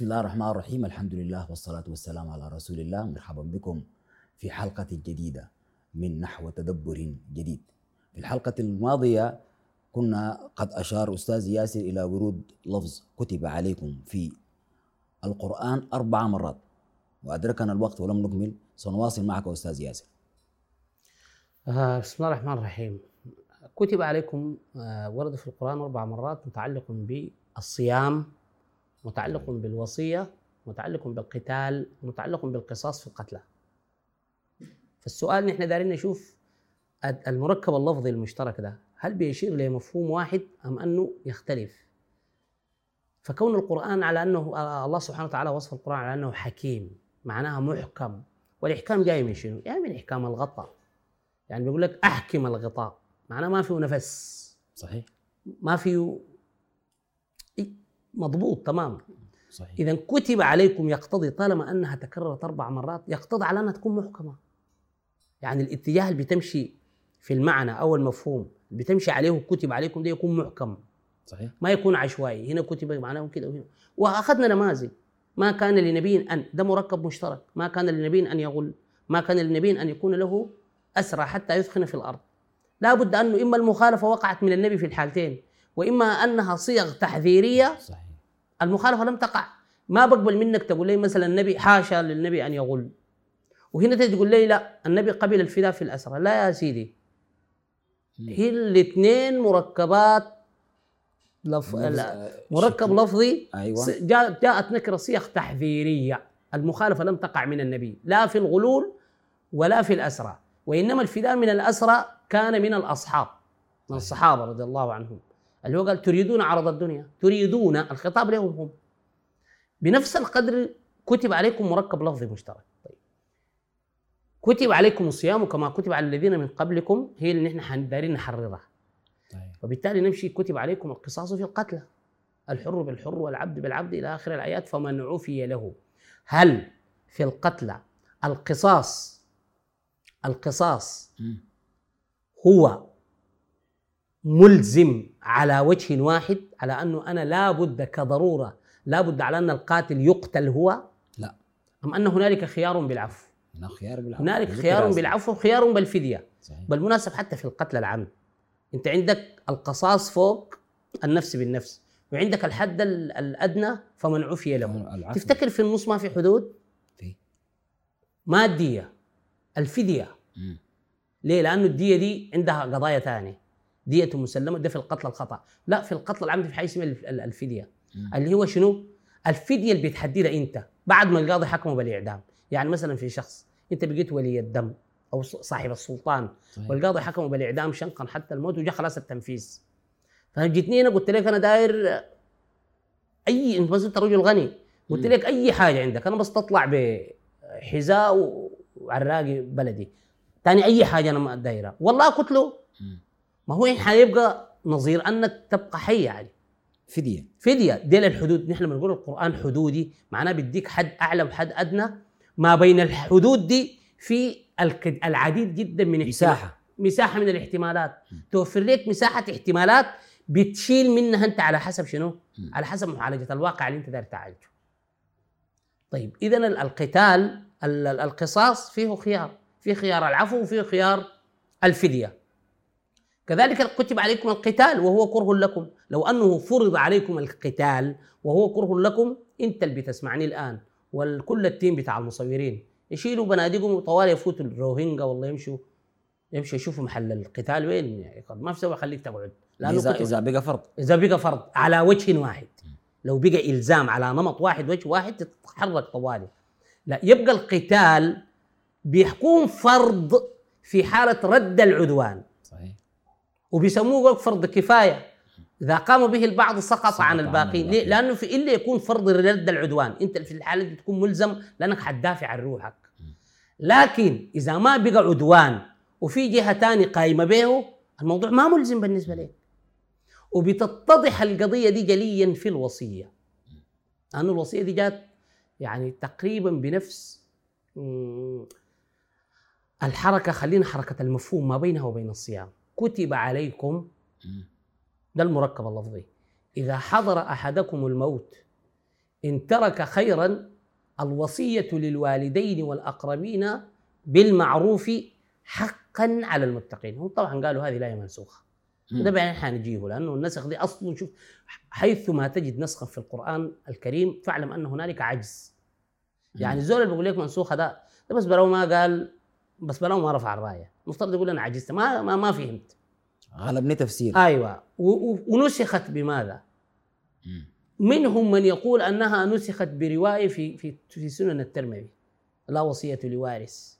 بسم الله الرحمن الرحيم. الحمد لله والصلاة والسلام على رسول الله. مرحبا بكم في حلقة جديدة من نحو تدبر جديد. في الحلقة الماضية كنا قد أشار أستاذ ياسر إلى ورود لفظ كتب عليكم في القرآن أربع مرات وأدركنا الوقت ولم نكمل. سنواصل معك أستاذ ياسر. آه بسم الله الرحمن الرحيم. كتب عليكم آه ورد في القرآن أربع مرات متعلق بالصيام متعلق بالوصية متعلق بالقتال متعلق بالقصاص في القتلى. فالسؤال نحن دارين نشوف المركب اللفظي المشترك ده هل بيشير لمفهوم واحد أم أنه يختلف؟ فكون القرآن على أنه الله سبحانه وتعالى وصف القرآن على أنه حكيم معناها محكم والإحكام جاي من شنو؟ يعني من إحكام الغطاء. يعني بيقول لك أحكم الغطاء معناه ما فيه نفس. صحيح. ما فيه مضبوط تمام. صحيح. اذا كتب عليكم يقتضي طالما أنها تكررت أربع مرات يقتضي على أنها تكون محكمة. يعني الاتجاه اللي بتمشي في المعنى أو المفهوم اللي بتمشي عليه كتب عليكم ده يكون محكم. صحيح. ما يكون عشوائي. هنا كتب معناه كده وهنا. وأخذنا نماذج. ما كان لنبي أن ده مركب مشترك. ما كان لنبي أن يغل. ما كان لنبي أن يكون له أسرى حتى يثخن في الأرض. لا بد أنه إما المخالفة وقعت من النبي في الحالتين وإما أنها صيغ تحذيرية صحيح. المخالفة لم تقع. ما بقبل منك تقول لي مثلا النبي حاشا للنبي أن يغل. وهنا تجي تقول لي لا النبي قبل الفداء في الاسرى لا يا سيدي. هي الاثنين مركبات لف... لا. مركب. لفظي. أيوة. جاءت نكرة صيغ تحذيرية. المخالفة لم تقع من النبي. لا في الغلول ولا في الاسرى وإنما الفداء من الاسرى كان من الأصحاب. من الصحابة رضي الله عنهم. اللي هو قال تريدون عرض الدنيا. تريدون الخطاب لهم هم. بنفس القدر كتب عليكم مركب لفظي مشترك. طيب. كتب عليكم الصيام كما كتب على الذين من قبلكم هي اللي نحن حن- دايرين نحررها. طيب. وبالتالي نمشي كتب عليكم القصاص في القتلى. الحر بالحر والعبد بالعبد إلى آخر الآيات فمن عفي له. هل في القتلى القصاص القصاص. هو ملزم على وجه واحد على أنه أنا لابد كضرورة لابد على أن القاتل يقتل هو؟ لا. أم أن هنالك خيار بالعفو؟ خيار بالعفو. هنالك خيار. بالعفو وخيار بالفدية. صحيح. بالمناسب حتى في القتل العمد أنت عندك القصاص فوق النفس بالنفس وعندك الحد ال- الأدنى فمن عفي له. العفو. تفتكر في النص ما في حدود؟ في. ما الديه الفدية. مم. ليه؟ لأنه الدية دي عندها قضايا ثانية دية مسلمة ده في القتل الخطأ لا في القتل العمد في حاجة اسمها الف- ال- الفدية مم. اللي هو شنو؟ الفدية اللي بتحددها أنت بعد ما القاضي حكمه بالإعدام يعني مثلا في شخص أنت بقيت ولي الدم أو ص- صاحب السلطان صحيح. والقاضي حكمه بالإعدام شنقا حتى الموت وجاء خلاص التنفيذ فجيتني أنا قلت لك أنا داير أي أنت مثلا أنت رجل غني قلت. لك أي حاجة عندك أنا بس تطلع بحذاء وعراقي بلدي تاني أي حاجة أنا ما دايرها والله قلت له. ما هو حيبقى نظير أنك تبقى حي يعني؟ فدية. فدية. ديل الحدود نحن بنقول القرآن حدودي. معناه بيديك حد أعلى وحد أدنى. ما بين الحدود دي في العديد جدا من مساحة. مساحة من الاحتمالات. توفر لك مساحة احتمالات بتشيل منها أنت على حسب شنو؟ على حسب معالجة الواقع اللي أنت داير تعالجه. طيب اذا ال- القتال ال- ال- القصاص فيه خيار، في خيار العفو وفيه خيار الفدية. كذلك كتب عليكم القتال وهو كره لكم، لو أنه فرض عليكم القتال وهو كره لكم انت اللي بتسمعني الآن. والكل التيم بتاع المصورين. يشيلوا بنادقهم طوال يفوتوا الروهينجا والله يمشوا يمشوا يشوفوا محل القتال وين. يعني ما في سبب يخليك تقعد. لأنه كتب إذا بقى فرض. إذا بقى فرض على وجه واحد. لو بقى إلزام على نمط واحد وجه واحد تتحرك طوالي. لا يبقى القتال بيكون فرض في حالة رد العدوان. صحيح. وبيسموه فرض كفاية. إذا قام به البعض سقط, عن الباقين. ليه؟ لأنه في إلا يكون فرض رد العدوان. أنت في الحالة دي تكون ملزم لأنك حتدافع عن روحك. لكن إذا ما بقى عدوان وفي جهة ثانية قايمة به الموضوع ما ملزم بالنسبة لك. وبتتضح القضية دي جليا في الوصية. لأنه الوصية دي جات يعني تقريبا بنفس الحركة خلينا حركة المفهوم ما بينها وبين الصيام. كتب عليكم. ده المركب اللفظي. إذا حضر أحدكم الموت إن ترك خيرا الوصية للوالدين والأقربين بالمعروف حقا على المتقين. هم طبعا قالوا هذه الآية منسوخة. ده بعدين حنجيه لأنه النسخ دي أصلا شوف حيثما تجد نسخا في القرآن الكريم فاعلم أن هنالك عجز. يعني الزول اللي بيقول لك منسوخة ده ده بس بلو ما قال بس بلو ما رفع الراية. المفترض يقول أنا عجزت. ما ما, ما فهمت. غلبني تفسير. أيوه. و- و- ونسخت بماذا؟ منهم من يقول أنها نسخت برواية في في في سنن الترمذي. لا وصية لوارث.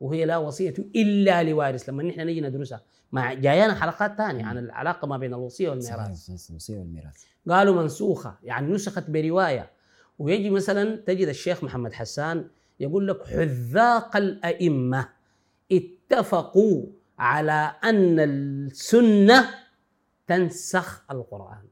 وهي لا وصية إلا لوارث. لما نحن نجي ندرسها. مع جايانا حلقات ثانية عن العلاقة ما بين الوصية والميراث. صحيح، الوصية والميراث. قالوا منسوخة. يعني نسخت برواية. ويجي مثلا تجد الشيخ محمد حسان يقول لك حذاق الأئمة. اتفقوا على أن السنة تنسخ القرآن.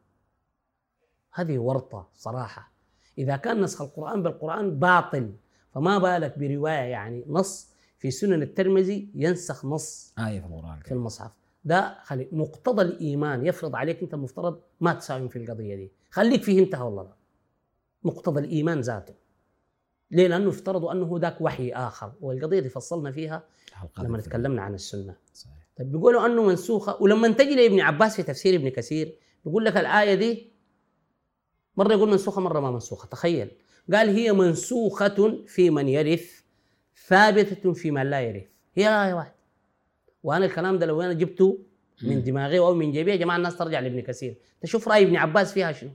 هذه ورطة صراحة. إذا كان نسخ القرآن بالقرآن باطل فما بالك برواية يعني نص في سنن الترمذي ينسخ نص آية في القرآن في المصحف. ده خلي مقتضى الإيمان يفرض عليك أنت المفترض ما تساهم في القضية دي. خليك فهمتها والله. لا مقتضى الإيمان ذاته. ليه؟ لأنه افترضوا أنه ذاك وحي آخر والقضية دي فصلنا فيها لما. تكلمنا عن السنة صحيح طيب بيقولوا أنه منسوخة ولما تجي لابن عباس في تفسير ابن كثير بيقول لك الآية دي مرة يقول منسوخة مرة ما منسوخة تخيل قال هي منسوخة في من يرث ثابتة في من لا يرث هي آية واحدة وأنا الكلام ده لو أنا جبته من. دماغي أو من جيبي يا جماعة الناس ترجع لابن كثير تشوف رأي ابن عباس فيها شنو.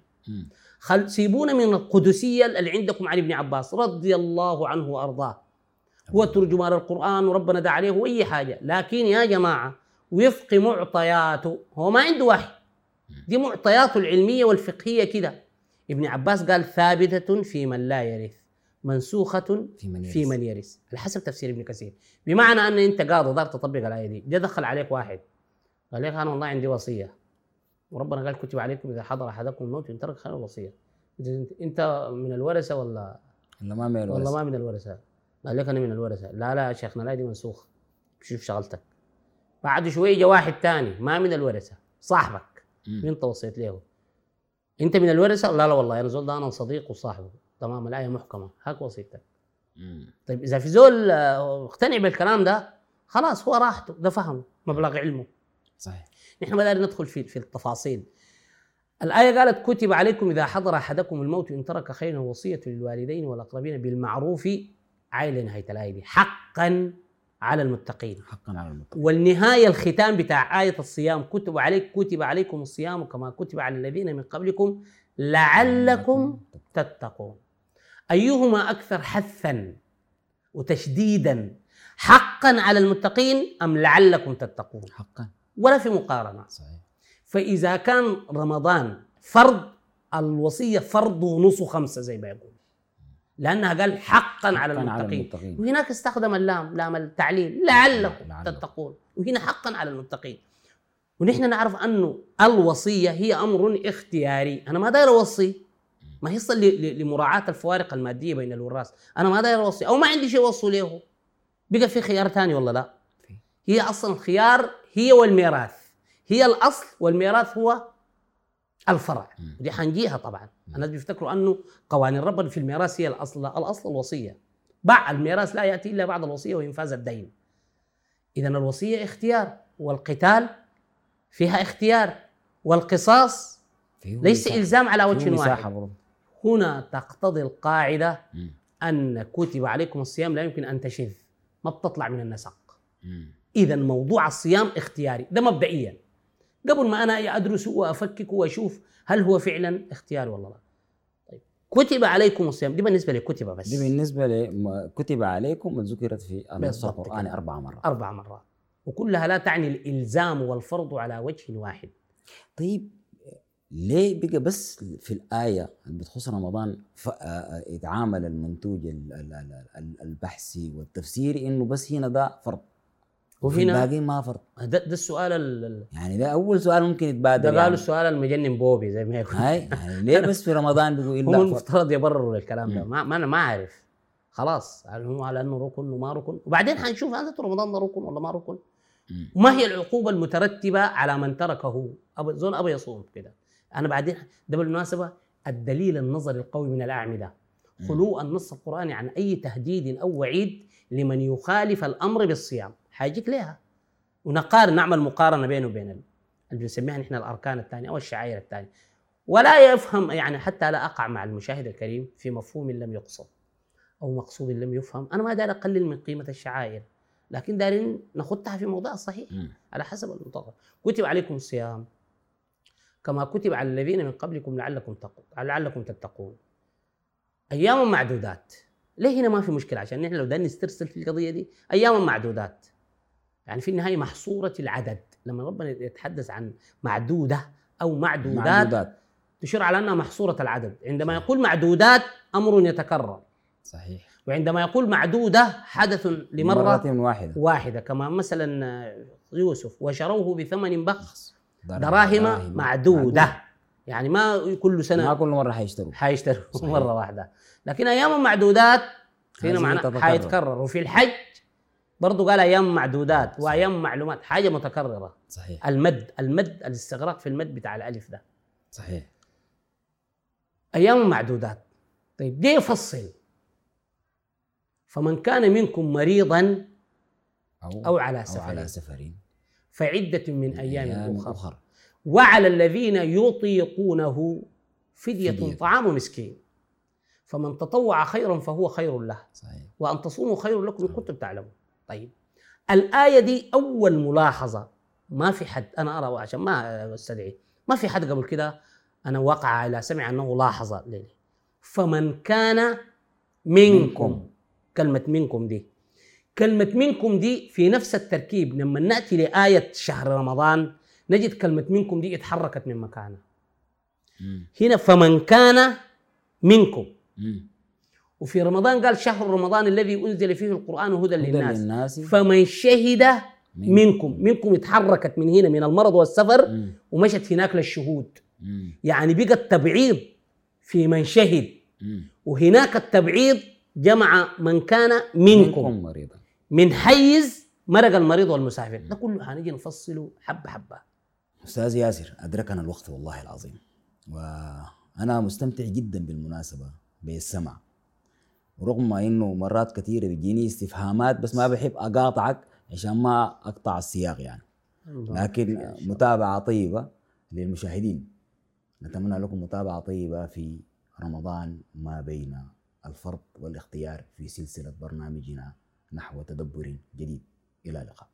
خل سيبونا من القدسية اللي عندكم عن ابن عباس رضي الله عنه وأرضاه. هو ترجمان القرآن وربنا دعا عليه وأي حاجة. لكن يا جماعة وفق معطياته هو ما عنده وحي. دي معطياته العلمية والفقهية كده. ابن عباس قال ثابتة في من لا يرث منسوخة في من في يرث. من يرث. على حسب تفسير ابن كثير. بمعنى أن أنت قاضي دار تطبق الآية دي دخل عليك واحد. قال لك أنا والله عندي وصية. وربنا قال كتب عليكم إذا حضر أحدكم الموت إن ترك خير الوصية أنت من الورثة ولا ولا ما من والله الورث ما من الورثة. قال لك أنا من الورثة. لا لا يا شيخنا لا دي منسوخ. شوف شغلتك. بعد شوية جاء واحد ثاني ما من الورثة صاحبك. مين توصيت له. إنت من الورثة؟ لا لا والله أنا زول ده أنا صديق وصاحبه. تمام الآية محكمة. هاك وصيتك. طيب إذا في زول آه، اقتنع بالكلام ده خلاص هو راحته ده فهمه مبلغ علمه. صحيح. نحن ما ندخل في في التفاصيل. الآية قالت كتب عليكم إذا حضر أحدكم الموت إن ترك خيرا وصية للوالدين والأقربين بالمعروف عائلة نهاية الآية دي. حقا على المتقين. حقا على المتقين. والنهاية الختام بتاع آية الصيام كتب عليك كتب عليكم الصيام كما كتب على الذين من قبلكم لعلكم تتقون. أيهما أكثر حثا وتشديدا حقا على المتقين أم لعلكم تتقون؟ حقا. ولا في مقارنة. صحيح. فإذا كان رمضان فرض الوصية فرض ونص خمسة زي ما يقول. لأنها قال حقا على حقاً على المتقين. المتقين. وهناك استخدم اللام لام التعليل. لعلكم. تتقون. وهنا حقا على المتقين. ونحن نعرف أنه الوصية هي أمر اختياري. أنا ما داير أوصي. ما يصل ل- ل- لمراعاة الفوارق المادية بين الوراث. أنا ما داير أوصي. أو ما عندي شيء أوصي له. بقى في خيار ثاني ولا لا. هي أصلا الخيار هي والميراث. هي الأصل والميراث هو الفرع. ودي حنجيها طبعا. الناس بيفتكروا أنه قوانين ربنا في الميراث هي الأصل لا، الأصل الوصية. بعد الميراث لا يأتي إلا بعد الوصية وانفاذ الدين. اذا الوصية اختيار والقتال فيها اختيار والقصاص ليس مساحة. إلزام على وجه واحد. برضه هنا تقتضي القاعدة مم. أن كتب عليكم الصيام لا يمكن أن تشذ. ما بتطلع من النسق مم. اذا موضوع الصيام اختياري. ده مبدئيا. قبل ما أنا أدرس وأفكك وأشوف هل هو فعلا اختياري ولا لا. طيب. كتب عليكم الصيام. دي بالنسبة لكتب بس. دي بالنسبة لما كتب عليكم ذكرت في النص كده. أربع مرات. أربع مرات. وكلها لا تعني الإلزام والفرض على وجه واحد. طيب ليه بقى بس في الآية اللي بتخص رمضان آه، آه، يتعامل المنتوج ال- ال- ال- ال- البحثي والتفسيري إنه بس هنا ده فرض؟ وفي وهنا الباقي ما فرض ده, ده السؤال ال- يعني ده أول سؤال ممكن ده يتبادل قالوا يعني. السؤال المجنن بوبي زي ما يقول. هاي يعني ليه بس في رمضان بيقول هم إلا فرض المفترض يبرروا للكلام ده. ما, ما أنا ما أعرف. خلاص هم على إنه ركن وما ركن. وبعدين حنشوف هذا رمضان ده ركن ولا ما ركن. ما هي العقوبة المترتبة على من تركه؟ أبا زول أبا يصوم كده. أنا بعدين ده بالمناسبة الدليل النظري القوي من الأعمدة. مم. خلو النص القرآني عن أي تهديد أو وعيد لمن يخالف الأمر بالصيام. حاجيك لها ونقارن نعمل مقارنة بينه وبين ال- اللي بنسميها نحن الأركان الثانية أو الشعائر الثانية. ولا يفهم يعني حتى لا أقع مع المشاهد الكريم في مفهوم لم يقصد أو مقصود لم يفهم. أنا ما دار أقلل من قيمة الشعائر لكن دارين نخطها في موضعها الصحيح مم. على حسب المطلق كتب عليكم الصيام كما كتب على الذين من قبلكم لعلكم تقون لعلكم تتقون. أيام معدودات. ليه هنا ما في مشكلة؟ عشان نحن لو بدنا نسترسل في القضية دي أيام معدودات. يعني في النهاية محصورة العدد. لما ربنا يتحدث عن معدودة أو معدودات, معدودات. تشير على أنها محصورة العدد. عندما يقول معدودات أمر يتكرر. صحيح. وعندما يقول معدودة حدث لمرة مرة واحدة. واحدة كما مثلا يوسف وشروه بثمن بخس. دراهم معدودة. يعني ما كل ما سنة كل مرة حيشتروا. حيشتروا صحيح. مرة واحدة. لكن أيام معدودات هنا هذه معناه تتكرر. حيتكرر. وفي الحج برضو قال أيام معدودات وأيام معلومات. حاجة متكررة. صحيح. المد المد الاستغراق في المد بتاع الألف ده. صحيح. أيام معدودات. طيب دي يفصل؟ فمن كان منكم مريضا أو أو على أو سفر على سفر فعدة من أيام أخرى. أخرى. وعلى الذين يطيقونه فدية, فدية. طعام مسكين. فمن تطوع خيرا فهو خير له. صحيح. وأن تصوموا خير لكم إن كنتم تعلمون. طيب. الآية دي أول ملاحظة. ما في حد أنا أرى عشان ما أستدعي. ما في حد قبل كده أنا وقع على سمع أنه لاحظ ليه فمن كان منكم, منكم. كلمة منكم دي. كلمة منكم دي في نفس التركيب لما نأتي لآية شهر رمضان نجد كلمة منكم دي اتحركت من مكانها. هنا فمن كان منكم. وفي رمضان قال شهر رمضان الذي أنزل فيه القرآن هدى للناس. للناس. فمن شهد من- منكم منكم اتحركت من هنا من المرض والسفر. ومشت هناك للشهود. يعني بقى التبعيض في من شهد. وهناك التبعيض جمع من كان منكم. منكم مريضا. من حيز مرق المريض والمسافر. ده كله حنيجي نفصله حبة حبة. أستاذ ياسر أدركنا الوقت والله العظيم. وأنا مستمتع جدا بالمناسبة بالسمع ورغم ما إنه مرات كثيرة بيجيني استفهامات بس ما بحب أقاطعك عشان ما أقطع السياق يعني. لكن متابعة طيبة للمشاهدين. نتمنى لكم متابعة طيبة في رمضان ما بين الفرض والاختيار في سلسلة برنامجنا نحو تدبر جديد. إلى اللقاء.